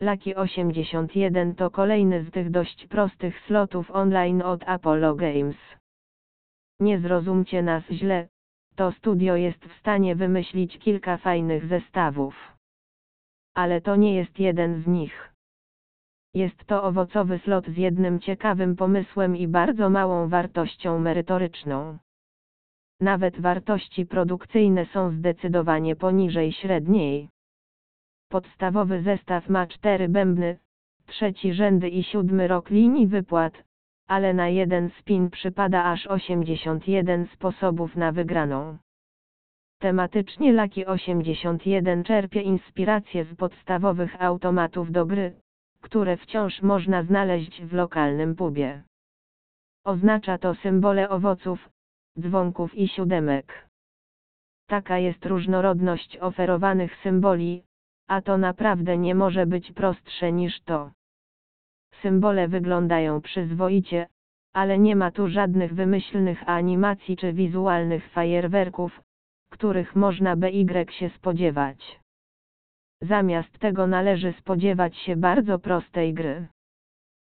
Lucky 81 to kolejny z tych dość prostych slotów online od Apollo Games. Nie zrozumcie nas źle, to studio jest w stanie wymyślić kilka fajnych zestawów. Ale to nie jest jeden z nich. Jest to owocowy slot z jednym ciekawym pomysłem i bardzo małą wartością merytoryczną. Nawet wartości produkcyjne są zdecydowanie poniżej średniej. Podstawowy zestaw ma cztery bębny, trzeci rzędy i siódmy rok linii wypłat, ale na jeden spin przypada aż 81 sposobów na wygraną. Tematycznie Laki 81 czerpie inspiracje z podstawowych automatów do gry, które wciąż można znaleźć w lokalnym pubie. Oznacza to symbole owoców, dzwonków i siódemek. Taka jest różnorodność oferowanych symboli, a to naprawdę nie może być prostsze niż to. Symbole wyglądają przyzwoicie, ale nie ma tu żadnych wymyślnych animacji czy wizualnych fajerwerków, których można by Y się spodziewać. Zamiast tego należy spodziewać się bardzo prostej gry.